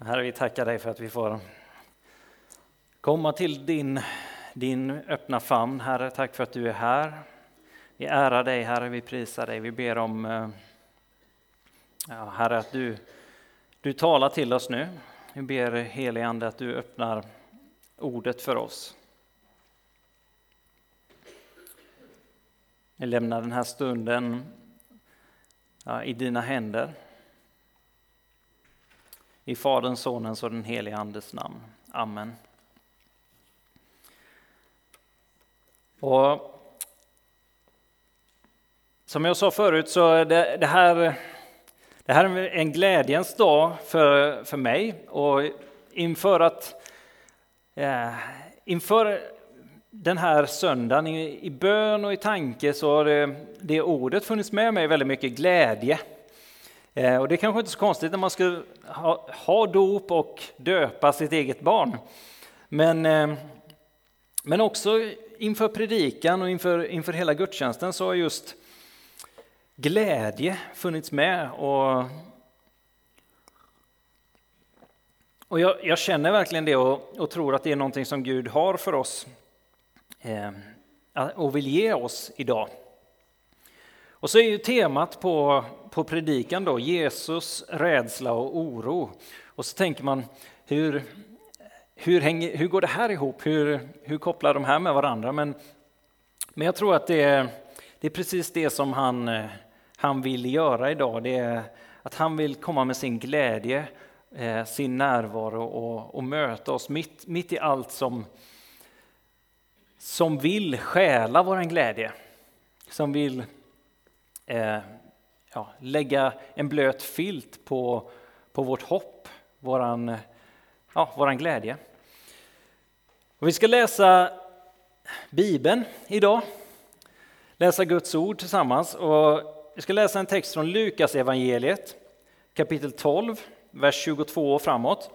Herre, vi tackar dig för att vi får komma till din, din öppna famn. Herre, tack för att du är här. Vi ärar dig, Herre, vi prisar dig. Vi ber om, eh, ja, Herre, att du, du talar till oss nu. Vi ber helige Ande att du öppnar ordet för oss. Vi lämnar den här stunden ja, i dina händer. I Faderns, Sonens och den helige Andes namn. Amen. Och som jag sa förut så det, det, här, det här är en glädjens dag för, för mig och inför att eh, inför den här söndagen i, i bön och i tanke så har det, det ordet funnits med mig väldigt mycket glädje. Eh, och det är kanske inte så konstigt när man ska ha, ha dop och döpa sitt eget barn. Men, eh, men också inför predikan och inför, inför hela gudstjänsten så har just glädje funnits med. Och, och jag, jag känner verkligen det och, och, tror att det är någonting som Gud har för oss eh, och vill ge oss idag. Och så är ju temat på, på predikan då Jesus, rädsla och oro. Och så tänker man, hur, hur, hänger, hur går det här ihop? Hur, hur kopplar de här med varandra? Men, men jag tror att det är, det är precis det som han, han vill göra idag. Det är att han vill komma med sin glädje, eh, sin närvaro och, och möta oss mitt, mitt i allt som, som vill stjäla vår glädje. Som vill eh, ja, lägga en blöt filt på, på vårt hopp, våran, ja, våran glädje. Och vi ska läsa Bibeln idag, läsa Guds ord tillsammans. Och vi ska läsa en text från Lukas evangeliet kapitel 12, vers 22 och framåt.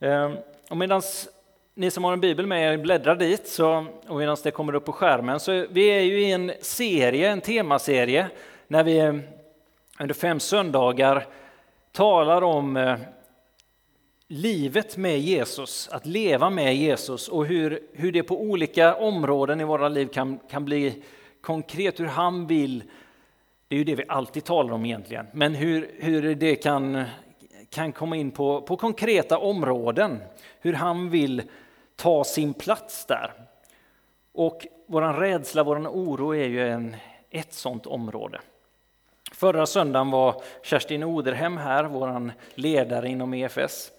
Ehm, och medan ni som har en bibel med er bläddrar dit så, och medan det kommer upp på skärmen så vi är ju i en serie, en temaserie när vi under fem söndagar talar om eh, livet med Jesus, att leva med Jesus och hur, hur det på olika områden i våra liv kan, kan bli konkret, hur han vill, det är ju det vi alltid talar om egentligen, men hur, hur det kan, kan komma in på, på konkreta områden, hur han vill ta sin plats där. Och vår rädsla, vår oro är ju en, ett sådant område. Förra söndagen var Kerstin Oderhem här, vår ledare inom EFS,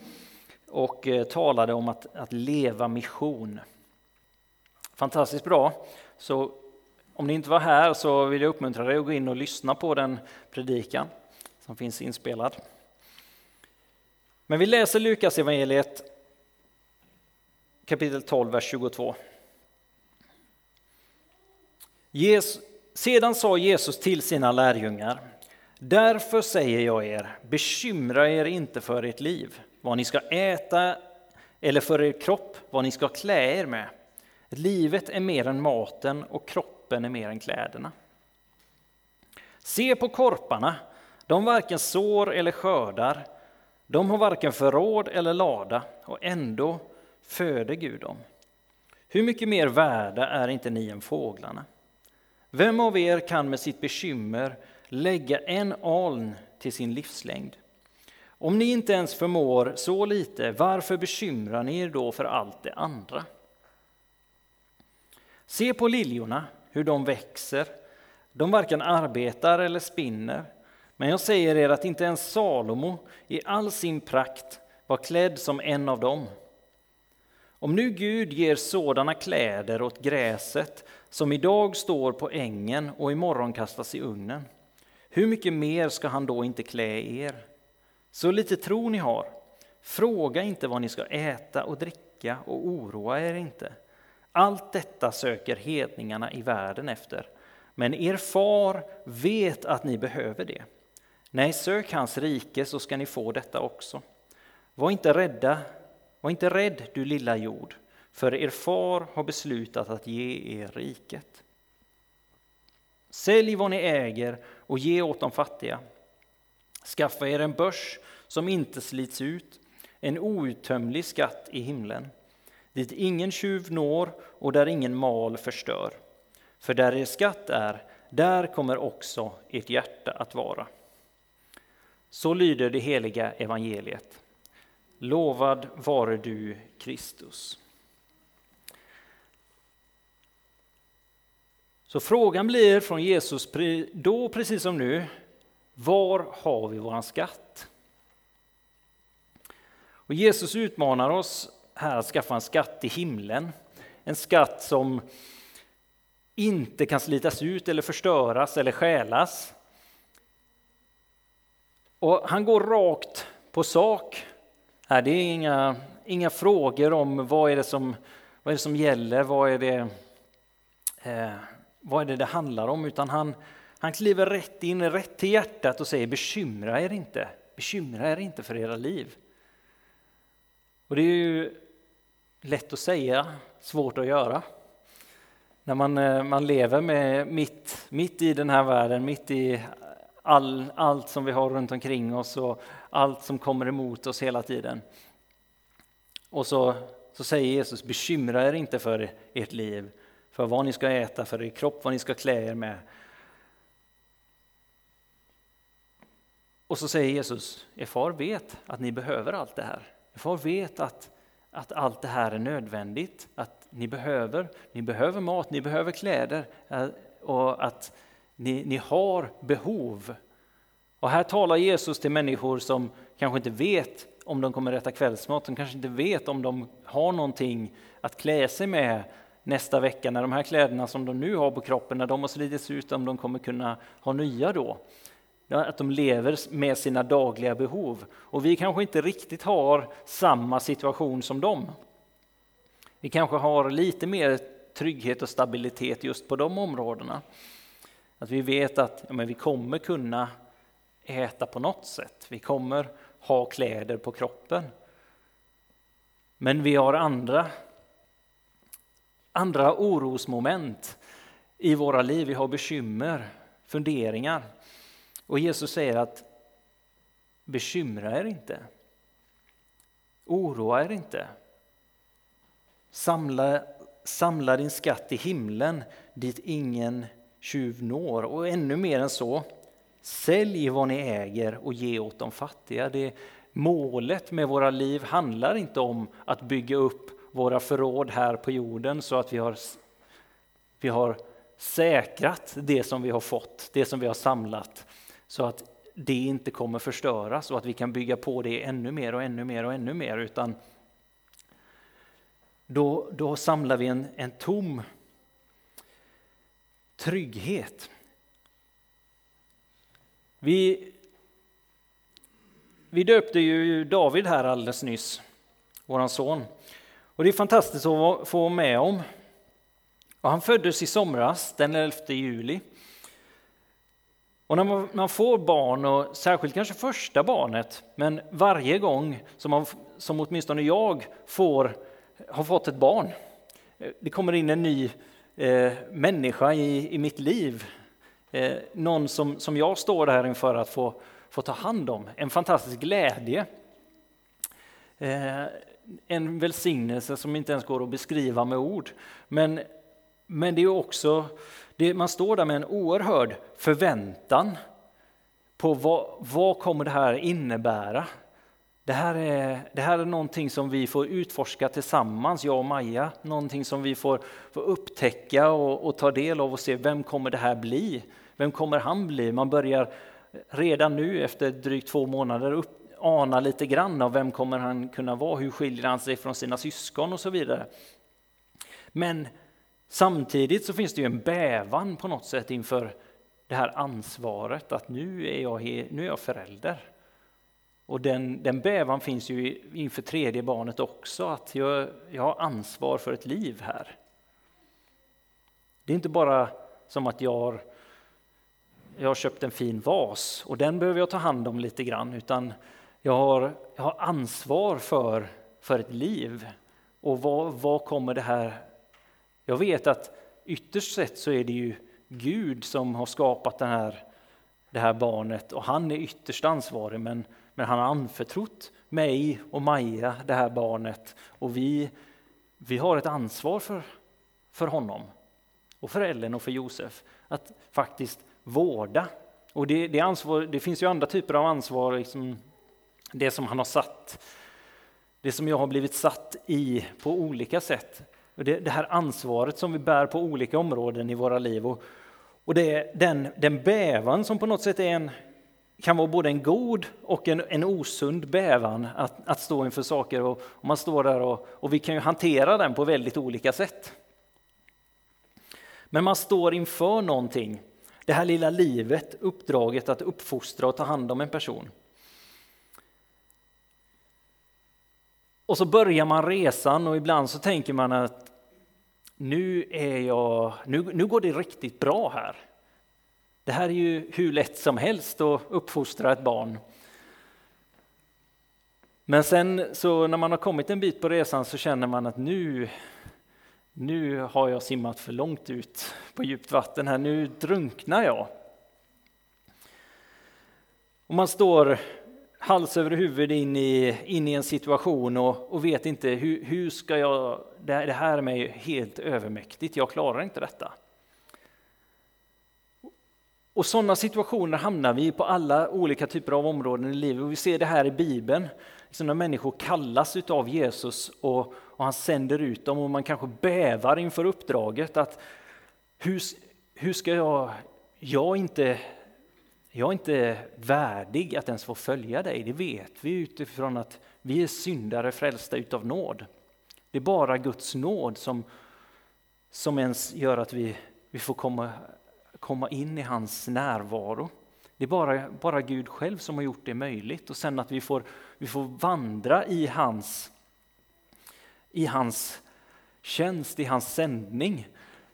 och eh, talade om att, att leva mission. Fantastiskt bra. Så om ni inte var här så vill jag uppmuntra dig att gå in och lyssna på den predikan som finns inspelad. Men vi läser Lukas evangeliet kapitel 12, vers 22. Jesus, sedan sa Jesus till sina lärjungar, därför säger jag er, bekymra er inte för ert liv, vad ni ska äta eller för er kropp, vad ni ska klä er med. Livet är mer än maten och kroppen är mer än kläderna. Se på korparna, de varken sår eller skördar, de har varken förråd eller lada och ändå föder Gud dem. Hur mycket mer värda är inte ni än fåglarna? Vem av er kan med sitt bekymmer lägga en aln till sin livslängd? Om ni inte ens förmår så lite, varför bekymrar ni er då för allt det andra? Se på liljorna, hur de växer. De varken arbetar eller spinner. Men jag säger er att inte ens Salomo i all sin prakt var klädd som en av dem. Om nu Gud ger sådana kläder åt gräset som idag står på ängen och imorgon kastas i ugnen, hur mycket mer ska han då inte klä er? Så lite tro ni har. Fråga inte vad ni ska äta och dricka och oroa er inte. Allt detta söker hedningarna i världen efter, men er far vet att ni behöver det. Nej, sök hans rike så ska ni få detta också. Var inte rädda, var inte rädd du lilla jord, för er far har beslutat att ge er riket. Sälj vad ni äger och ge åt de fattiga. Skaffa er en börs som inte slits ut, en outtömlig skatt i himlen, dit ingen tjuv når och där ingen mal förstör. För där er skatt är, där kommer också ert hjärta att vara. Så lyder det heliga evangeliet. Lovad vare du, Kristus. Så frågan blir från Jesus då precis som nu, var har vi våran skatt? Och Jesus utmanar oss här att skaffa en skatt i himlen. En skatt som inte kan slitas ut eller förstöras eller stjälas. Och han går rakt på sak. Här, det är inga, inga frågor om vad är, det som, vad är det som gäller, vad är det, eh, vad är det det handlar om, utan han, han kliver rätt in, rätt till hjärtat och säger bekymra er inte, bekymra er inte för era liv. Och det är ju lätt att säga, svårt att göra. När man, eh, man lever med mitt, mitt i den här världen, mitt i all, allt som vi har runt omkring oss och allt som kommer emot oss hela tiden. Och så, så säger Jesus, bekymra er inte för ert liv, för vad ni ska äta, för er kropp, vad ni ska klä er med. Och så säger Jesus, er far vet att ni behöver allt det här. Er far vet att, att allt det här är nödvändigt, att ni behöver, ni behöver mat, ni behöver kläder eh, och att ni, ni har behov. Och här talar Jesus till människor som kanske inte vet om de kommer äta kvällsmat, de kanske inte vet om de har någonting att klä sig med nästa vecka, när de här kläderna som de nu har på kroppen, när de har slitits ut, om de kommer kunna ha nya då. Att de lever med sina dagliga behov. Och vi kanske inte riktigt har samma situation som dem. Vi kanske har lite mer trygghet och stabilitet just på de områdena. Att vi vet att ja, men vi kommer kunna äta på något sätt. Vi kommer ha kläder på kroppen. Men vi har andra, andra orosmoment i våra liv. Vi har bekymmer, funderingar. Och Jesus säger att bekymra er inte. Oroa er inte. Samla, samla din skatt i himlen dit ingen tjuv når. Och ännu mer än så, sälj vad ni äger och ge åt de fattiga. Det, målet med våra liv handlar inte om att bygga upp våra förråd här på jorden så att vi har, vi har säkrat det som vi har fått, det som vi har samlat, så att det inte kommer förstöras och att vi kan bygga på det ännu mer och ännu mer och ännu mer, utan då, då samlar vi en, en tom trygghet. Vi, vi döpte ju David här alldeles nyss, vår son. Och det är fantastiskt att få vara med om. Och han föddes i somras, den 11 juli. Och när man, får barn, och särskilt kanske första barnet, men varje gång som, man, som åtminstone jag får, har fått ett barn, eh, det kommer in en ny eh, människa i, i mitt liv. Eh, någon som, som jag står där inför att få, få ta hand om. En fantastisk glädje. Eh, en välsignelse som inte ens går att beskriva med ord. Men, men det är också, det, man står där med en oerhörd förväntan på vad, vad kommer det här innebära? Det här, är, det här är någonting som vi får utforska tillsammans, jag och Maja. Någonting som vi får, får upptäcka och, och, ta del av och se, vem kommer det här bli? Vem kommer han bli? Man börjar redan nu efter drygt två månader upp, ana lite grann av vem kommer han kunna vara? Hur skiljer han sig från sina syskon och så vidare. Men samtidigt så finns det ju en bävan på något sätt inför det här ansvaret att nu är jag, nu är jag förälder. Och den, den bävan finns ju inför tredje barnet också, att jag, jag har ansvar för ett liv här. Det är inte bara som att jag har, jag har köpt en fin vas och den behöver jag ta hand om lite grann, utan jag har, jag har ansvar för, för ett liv. Och vad, vad kommer det här... Jag vet att ytterst sett så är det ju Gud som har skapat den här, det här barnet och han är ytterst ansvarig, men men han har anförtrott mig och Maja, det här barnet, och vi, vi har ett ansvar för, för honom och för Ellen och för Josef att faktiskt vårda. Och det, det, ansvar, det finns ju andra typer av ansvar, liksom det som han har satt, det som jag har blivit satt i på olika sätt. Det, det här ansvaret som vi bär på olika områden i våra liv. Och, och det den, den bävan som på något sätt är en, kan vara både en god och en, en osund bävan att, att stå inför saker. Och, och man står där och, och vi kan ju hantera den på väldigt olika sätt. Men man står inför någonting, det här lilla livet, uppdraget att uppfostra och ta hand om en person. Och så börjar man resan och ibland så tänker man att nu, är jag, nu, nu går det riktigt bra här. Det här är ju hur lätt som helst att uppfostra ett barn. Men sen så när man har kommit en bit på resan så känner man att nu, nu har jag simmat för långt ut på djupt vatten här, nu drunknar jag. Och man står hals över huvud in i, in i en situation och, och vet inte hur, hur ska jag, det här är mig helt övermäktigt, jag klarar inte detta. Och sådana situationer hamnar vi på alla olika typer av områden i livet. Och vi ser det här i Bibeln, liksom när människor kallas av Jesus och, och, han sänder ut dem och man kanske bävar inför uppdraget. att Hur, hur ska jag, jag inte jag är inte värdig att ens få följa dig, det vet vi utifrån att vi är syndare frälsta utav nåd. Det är bara Guds nåd som, som ens gör att vi, vi får komma, komma in i hans närvaro. Det är bara, bara Gud själv som har gjort det möjligt och sen att vi får, vi får vandra i hans, i hans tjänst, i hans sändning.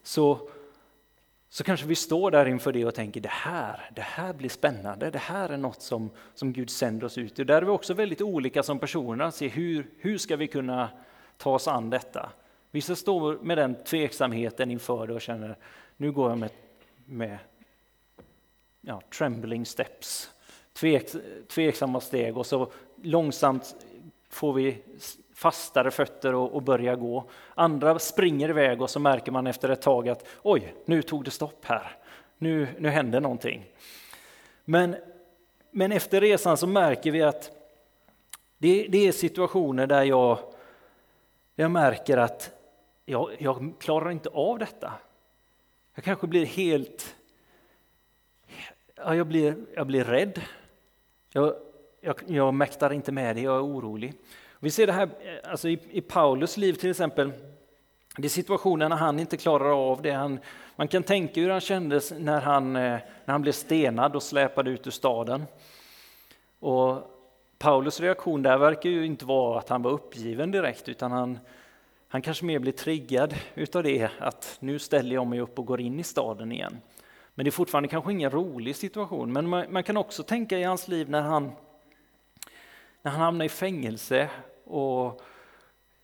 Så så kanske vi står där inför det och tänker det här, det här blir spännande, det här är något som, som Gud sänder oss ut i. Där är vi också väldigt olika som personer, att se hur, hur ska vi kunna ta oss an detta? Vissa står med den tveksamheten inför det och känner nu går jag med, med ja, trembling steps, tvek, tveksamma steg och så långsamt får vi fastare fötter och, och börjar gå. Andra springer iväg och så märker man efter ett tag att oj, nu tog det stopp här. Nu, nu hände någonting. Men, men efter resan så märker vi att det, det är situationer där jag, jag märker att jag, jag klarar inte av detta. Jag kanske blir helt... Ja, jag, blir, jag blir rädd. Jag, jag, jag mäktar inte med det, jag är orolig. Vi ser det här eh, alltså i, i Paulus liv till exempel. Det är situationer när han inte klarar av det. Han, man kan tänka hur han kändes när han, eh, när han blev stenad och släpade ut ur staden. Och Paulus reaktion där verkar ju inte vara att han var uppgiven direkt, utan han, han kanske mer blir triggad utav det, att nu ställer jag mig upp och går in i staden igen. Men det är fortfarande kanske ingen rolig situation, men man, man kan också tänka i hans liv när han, när han hamnar i fängelse och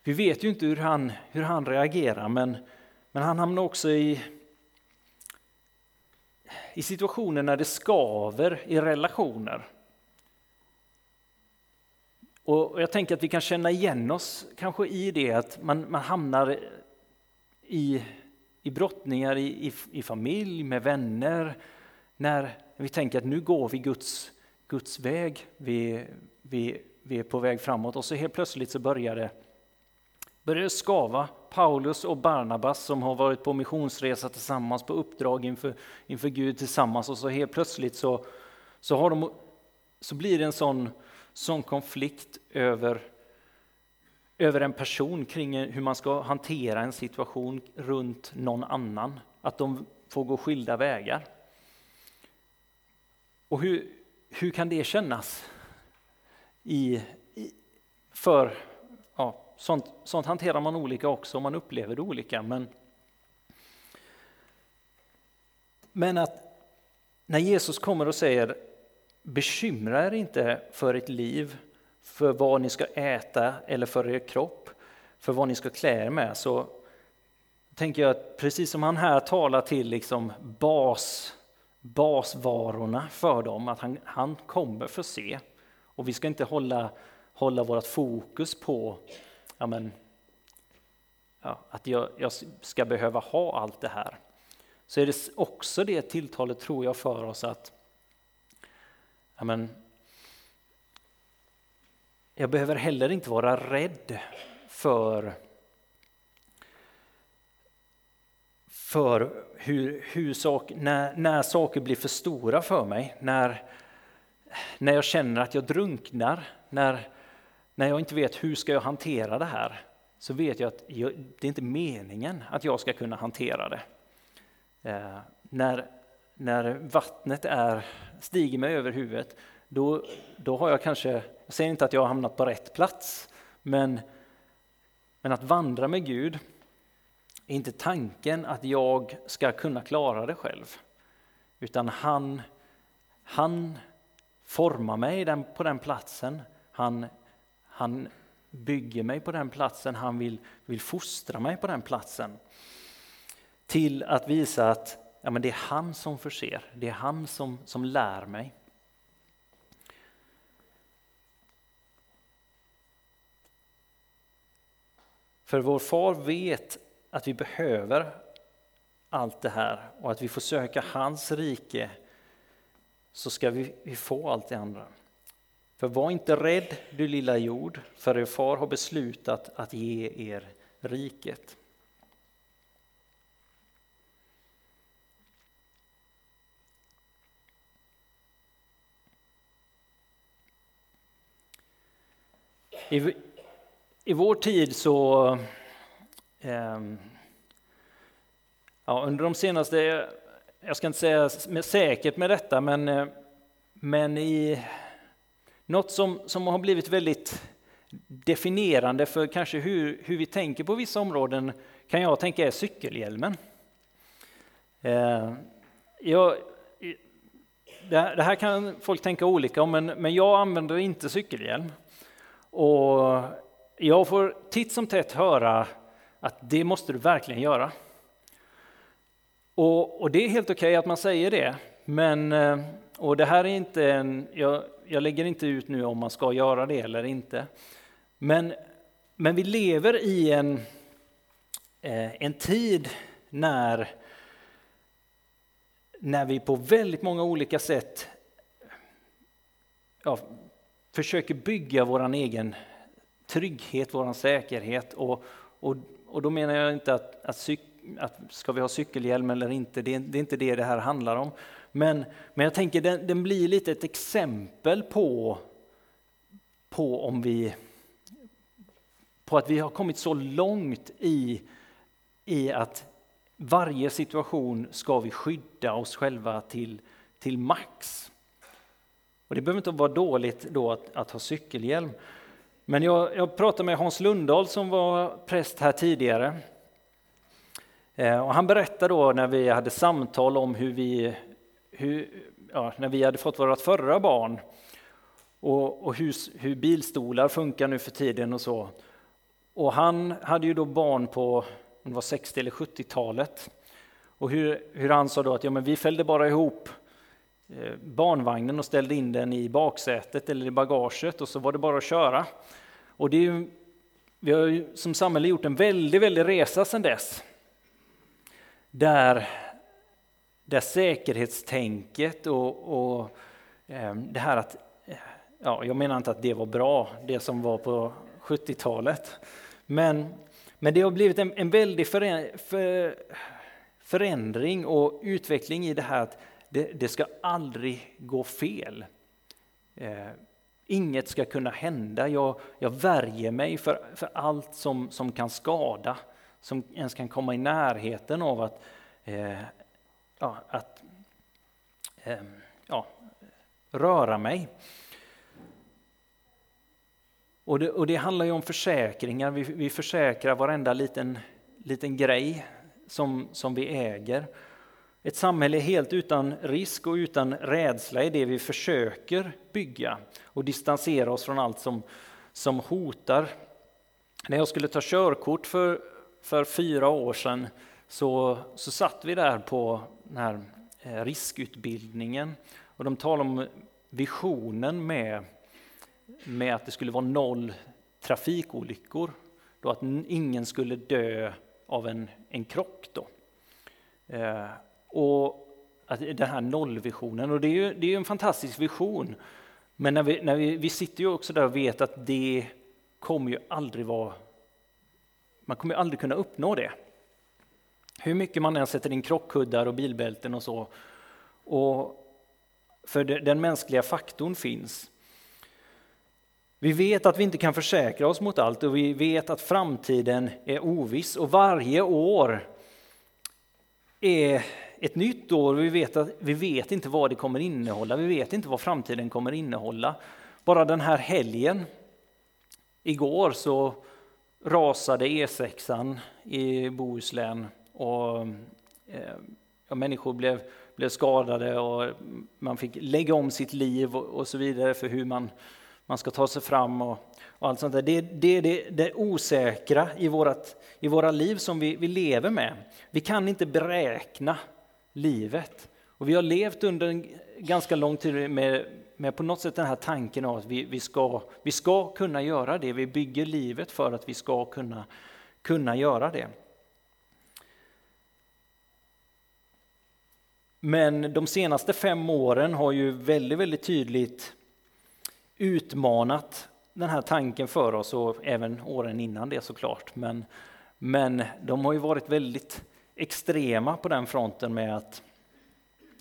vi vet ju inte hur han, hur han reagerar, men, men han hamnar också i, i situationer när det skaver i relationer. Och jag tänker att vi kan känna igen oss kanske i det att man, man hamnar i, i brottningar i, i, i familj, med vänner, när vi tänker att nu går vi Guds, Guds väg, vi, vi vi är på väg framåt och så helt plötsligt så börjar det, börjar det skava. Paulus och Barnabas som har varit på missionsresa tillsammans på uppdrag inför, inför Gud tillsammans och så helt plötsligt så, så, har de, så blir det en sån, sån konflikt över, över en person kring hur man ska hantera en situation runt någon annan. Att de får gå skilda vägar. Och hur, hur kan det kännas? i, i för ja, sånt, sånt hanterar man olika också och man upplever det olika. Men, men att när Jesus kommer och säger bekymra er inte för ert liv, för vad ni ska äta eller för er kropp, för vad ni ska klä er med, så tänker jag att precis som han här talar till liksom bas, basvarorna för dem, att han, han kommer förse. Och vi ska inte hålla, hålla vårt fokus på ja, men, ja, att jag, jag ska behöva ha allt det här. Så är det också det tilltalet, tror jag, för oss att ja, men, jag behöver heller inte vara rädd för för hur, hur sak, när, när saker blir för stora för mig, när, när jag känner att jag drunknar, när, när jag inte vet hur ska jag hantera det här, så vet jag att jag, det är inte meningen att jag ska kunna hantera det. Eh, när, när vattnet är, stiger mig över huvudet, då, då har jag kanske, jag säger inte att jag har hamnat på rätt plats, men, men att vandra med Gud är inte tanken att jag ska kunna klara det själv, utan han, han formar mig den, på den platsen, han, han bygger mig på den platsen, han vill, vill fostra mig på den platsen. Till att visa att ja, men det är han som förser, det är han som, som lär mig. För vår far vet att vi behöver allt det här och att vi får söka hans rike så ska vi, vi få allt det andra. För var inte rädd du lilla jord, för er far har beslutat att ge er riket. I, I vår tid så Ehm, ja, under de senaste, jag ska inte säga säkert med detta, men, eh, men i något som, som har blivit väldigt definierande för kanske hur, hur vi tänker på vissa områden kan jag tänka är cykelhjälmen. Ehm, jag, det här kan folk tänka olika om, men, men jag använder inte cykelhjälm. Och jag får titt som tätt höra att det måste du verkligen göra. Och, och det är helt okej okay att man säger det, men eh, och det här är inte en, jag, jag lägger inte ut nu om man ska göra det eller inte. Men, men vi lever i en, eh, en tid när, när vi på väldigt många olika sätt ja, försöker bygga vår egen trygghet, vår säkerhet och, och, och då menar jag inte att, att, cyk, att ska vi ha cykelhjälm eller inte, det är, det är, inte det det här handlar om. Men, men jag tänker den, den blir lite ett exempel på, på om vi på att vi har kommit så långt i, i att varje situation ska vi skydda oss själva till, till max. Och det behöver inte vara dåligt då att, att ha cykelhjälm. Men jag, jag pratade med Hans Lundahl som var präst här tidigare. Eh, och han berättade då när vi hade samtal om hur vi, hur, ja, när vi hade fått vårt förra barn och, och hur, hur, bilstolar funkar nu för tiden och så. Och han hade ju då barn på det var 60 eller 70-talet. Och hur, hur han sa då att ja, men vi fällde bara ihop Eh, barnvagnen och ställde in den i baksätet eller i bagaget och så var det bara att köra. Och det är ju, vi har ju som samhälle gjort en väldigt, väldigt resa sedan dess. Där, där säkerhetstänket och, och eh, det här att, ja, jag menar inte att det var bra, det som var på 70-talet. Men, men det har blivit en, en väldig förändring och utveckling i det här att det, det ska aldrig gå fel. Eh, inget ska kunna hända. Jag, jag värjer mig för, för allt som, som kan skada, som ens kan komma i närheten av att, eh, ja, att eh, ja, röra mig. Och det, och det, handlar ju om försäkringar. Vi, vi försäkrar varenda liten, liten grej som, som vi äger. Ett samhälle helt utan risk och utan rädsla är det vi försöker bygga och distansera oss från allt som, som hotar. När jag skulle ta körkort för, för fyra år sedan så, så satt vi där på den här eh, riskutbildningen och de talade om visionen med, med att det skulle vara noll trafikolyckor, då att ingen skulle dö av en, en krock. Då. Eh, och att den här nollvisionen, och det är ju det är en fantastisk vision. Men när vi, när vi, vi sitter ju också där och vet att det kommer ju aldrig vara, man kommer ju aldrig kunna uppnå det. Hur mycket man än sätter in krockkuddar och bilbälten och så. Och för den mänskliga faktorn finns. Vi vet att vi inte kan försäkra oss mot allt och vi vet att framtiden är oviss och varje år är ett nytt år och vi vet, att, vi vet inte vad det kommer innehålla, vi vet inte vad framtiden kommer innehålla. Bara den här helgen, igår så rasade E6 i Bohuslän och eh, ja, människor blev, blev skadade och man fick lägga om sitt liv och, och så vidare för hur man, man ska ta sig fram och, och allt sånt där. Det är det, det, det, osäkra i, vårat, i våra liv som vi, vi lever med. Vi kan inte beräkna livet. Och vi har levt under en ganska lång tid med, med på något sätt den här tanken av att vi, vi, ska, vi ska kunna göra det. Vi bygger livet för att vi ska kunna, kunna göra det. Men de senaste fem åren har ju väldigt, väldigt tydligt utmanat den här tanken för oss och även åren innan det såklart. Men, men de har ju varit väldigt extrema på den fronten med att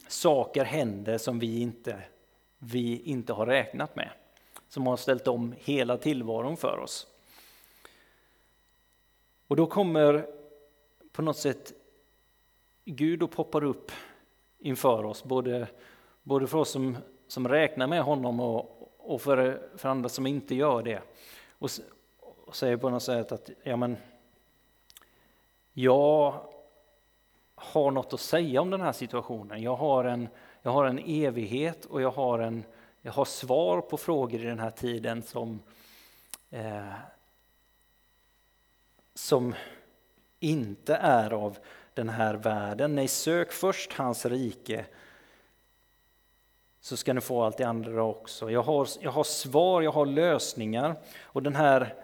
saker händer som vi inte, vi inte har räknat med. Som har ställt om hela tillvaron för oss. Och då kommer på något sätt Gud och poppar upp inför oss, både, både för oss som, som räknar med honom och, och för, för andra som inte gör det. Och, och säger på något sätt att ja, men, jag har något att säga om den här situationen. Jag har en, jag har en evighet och jag har, en, jag har svar på frågor i den här tiden som, eh, som inte är av den här världen. Nej, sök först hans rike så ska ni få allt det andra också. Jag har, jag har svar, jag har lösningar. Och den här,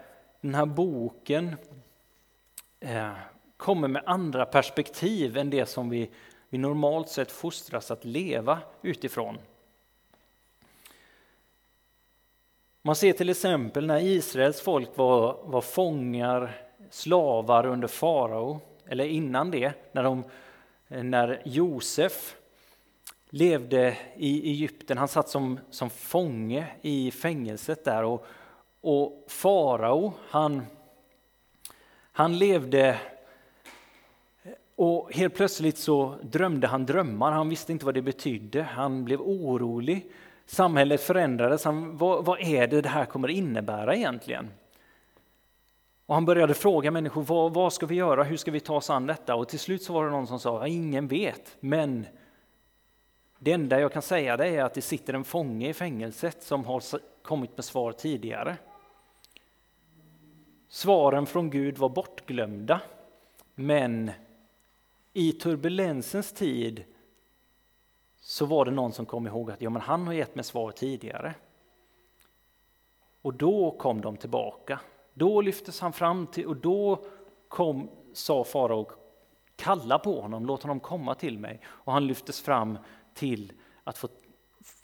den här boken eh, kommer med andra perspektiv än det som vi, vi normalt sett fostras att leva utifrån. Man ser till exempel när Israels folk var, var fångar, slavar under farao, eller innan det, när, de, när Josef levde i Egypten. Han satt som, som fånge i fängelset där och, och farao, han, han levde och helt plötsligt så drömde han drömmar, han visste inte vad det betydde, han blev orolig. Samhället förändrades, han, vad, vad är det det här kommer innebära egentligen? Och han började fråga människor, vad, vad, ska vi göra, hur ska vi ta oss an detta? Och till slut så var det någon som sa, ingen vet, men det enda jag kan säga det är att det sitter en fånge i fängelset som har kommit med svar tidigare. Svaren från Gud var bortglömda, men i turbulensens tid så var det någon som kom ihåg att ja, men han har gett mig svar tidigare. Och då kom de tillbaka. Då lyftes han fram till och då kom, sa farao kalla på honom, låt honom komma till mig. Och han lyftes fram till att få,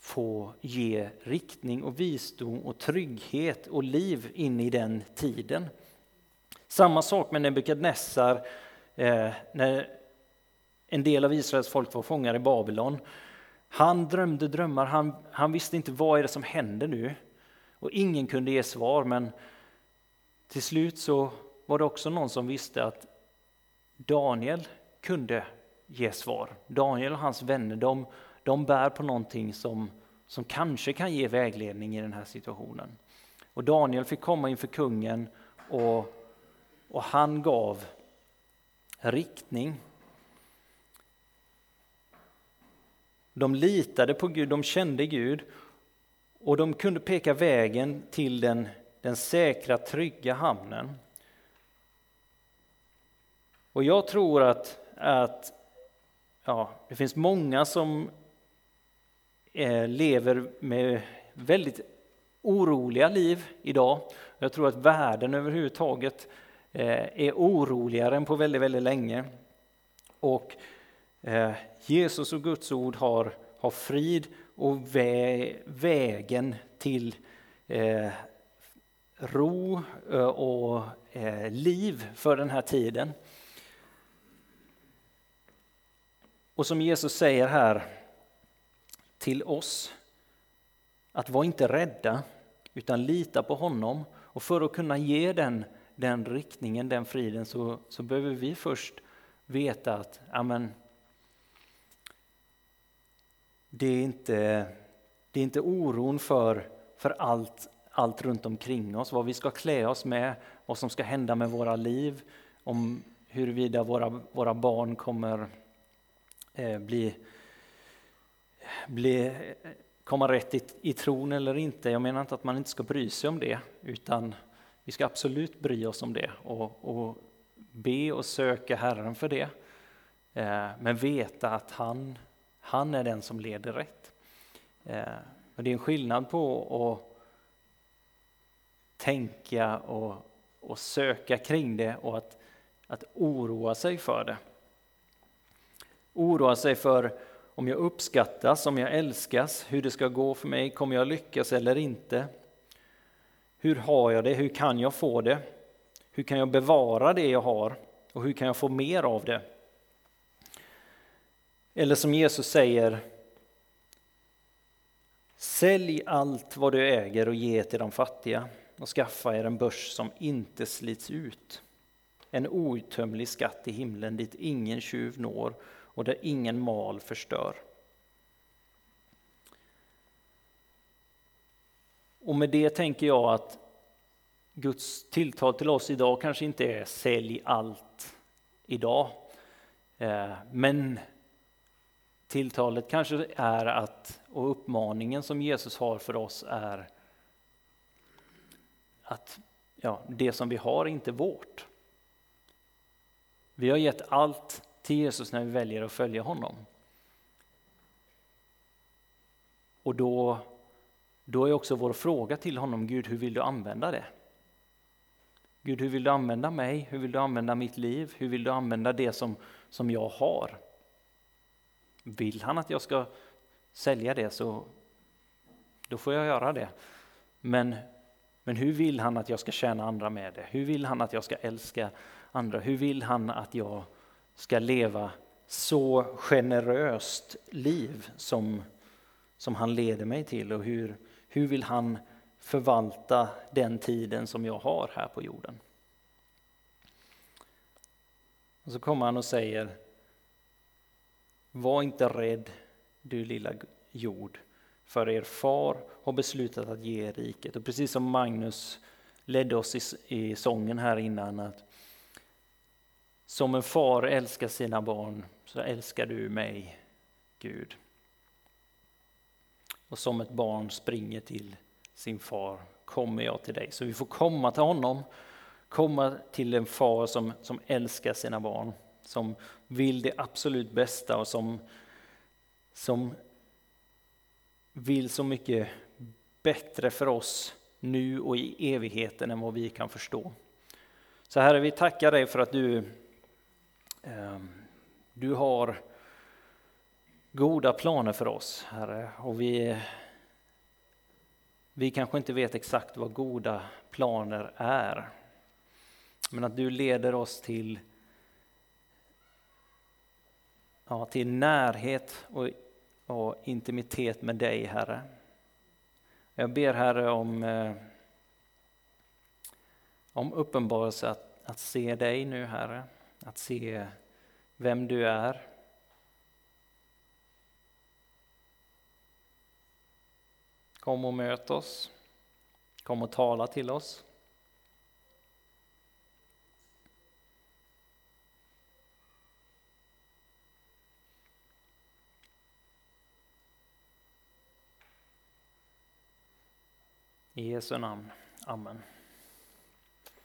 få ge riktning och visdom och trygghet och liv in i den tiden. Samma sak med Nebukadnessar eh, när en del av Israels folk var fångar i Babylon. Han drömde drömmar, han, han visste inte vad är det som händer nu. Och ingen kunde ge svar, men till slut så var det också någon som visste att Daniel kunde ge svar. Daniel och hans vänner, de, de bär på någonting som, som kanske kan ge vägledning i den här situationen. Och Daniel fick komma inför kungen och, och han gav riktning De litade på Gud, de kände Gud och de kunde peka vägen till den, den säkra, trygga hamnen. Och jag tror att, att ja, det finns många som eh, lever med väldigt oroliga liv idag. Jag tror att världen överhuvudtaget eh, är oroligare än på väldigt, väldigt länge. Och eh, Jesus och Guds ord har, har frid och vä vägen till eh, ro eh, och eh, liv för den här tiden. Och som Jesus säger här till oss, att vara inte rädda utan lita på honom. Och för att kunna ge den, den riktningen, den friden, så, så behöver vi först veta att amen, det, är inte, det är inte oron för, för allt, allt runt omkring oss, vad vi ska klä oss med, vad som ska hända med våra liv, om huruvida våra, våra barn kommer eh, bli, bli eh, komma rätt i, i tron eller inte. Jag menar inte att man inte ska bry sig om det, utan vi ska absolut bry oss om det och, och be och söka Herren för det. Eh, men veta att han, han är den som leder rätt. Eh, och det är en skillnad på att tänka och, och söka kring det och att, att oroa sig för det. Oroa sig för om jag uppskattas, om jag älskas, hur det ska gå för mig, kommer jag lyckas eller inte? Hur har jag det? Hur kan jag få det? Hur kan jag bevara det jag har? Och hur kan jag få mer av det? Eller som Jesus säger, Sälj allt vad du äger och ge till de fattiga och skaffa er en börs som inte slits ut. En outtömlig skatt i himlen dit ingen tjuv når och där ingen mal förstör. Och med det tänker jag att Guds tilltal till oss idag kanske inte är sälj allt idag. Eh, men tilltalet kanske är att, och uppmaningen som Jesus har för oss är att ja, det som vi har är inte vårt. Vi har gett allt till Jesus när vi väljer att följa honom. Och då, då är också vår fråga till honom, Gud hur vill du använda det? Gud hur vill du använda mig? Hur vill du använda mitt liv? Hur vill du använda det som, som jag har? Vill han att jag ska sälja det så då får jag göra det. Men, men hur vill han att jag ska tjäna andra med det? Hur vill han att jag ska älska andra? Hur vill han att jag ska leva så generöst liv som, som han leder mig till och hur, hur vill han förvalta den tiden som jag har här på jorden. Och så kommer han och säger var inte rädd du lilla jord för er far har beslutat att ge er riket. Och precis som Magnus ledde oss i, i sången här innan att som en far älskar sina barn så älskar du mig, Gud. Och som ett barn springer till sin far kommer jag till dig. Så vi får komma till honom, komma till en far som, som älskar sina barn, som vill det absolut bästa och som, som vill så mycket bättre för oss nu och i evigheten än vad vi kan förstå. Så Herre, vi tackar dig för att du ehm, du har goda planer för oss, Herre, och vi, vi kanske inte vet exakt vad goda planer är. Men att du leder oss till, ja, till närhet och, och intimitet med dig, Herre. Jag ber, Herre, om, eh, om uppenbarelse att, att se dig nu, Herre att se vem du är. Kom och möt oss. Kom och tala till oss. I Jesu namn. Amen.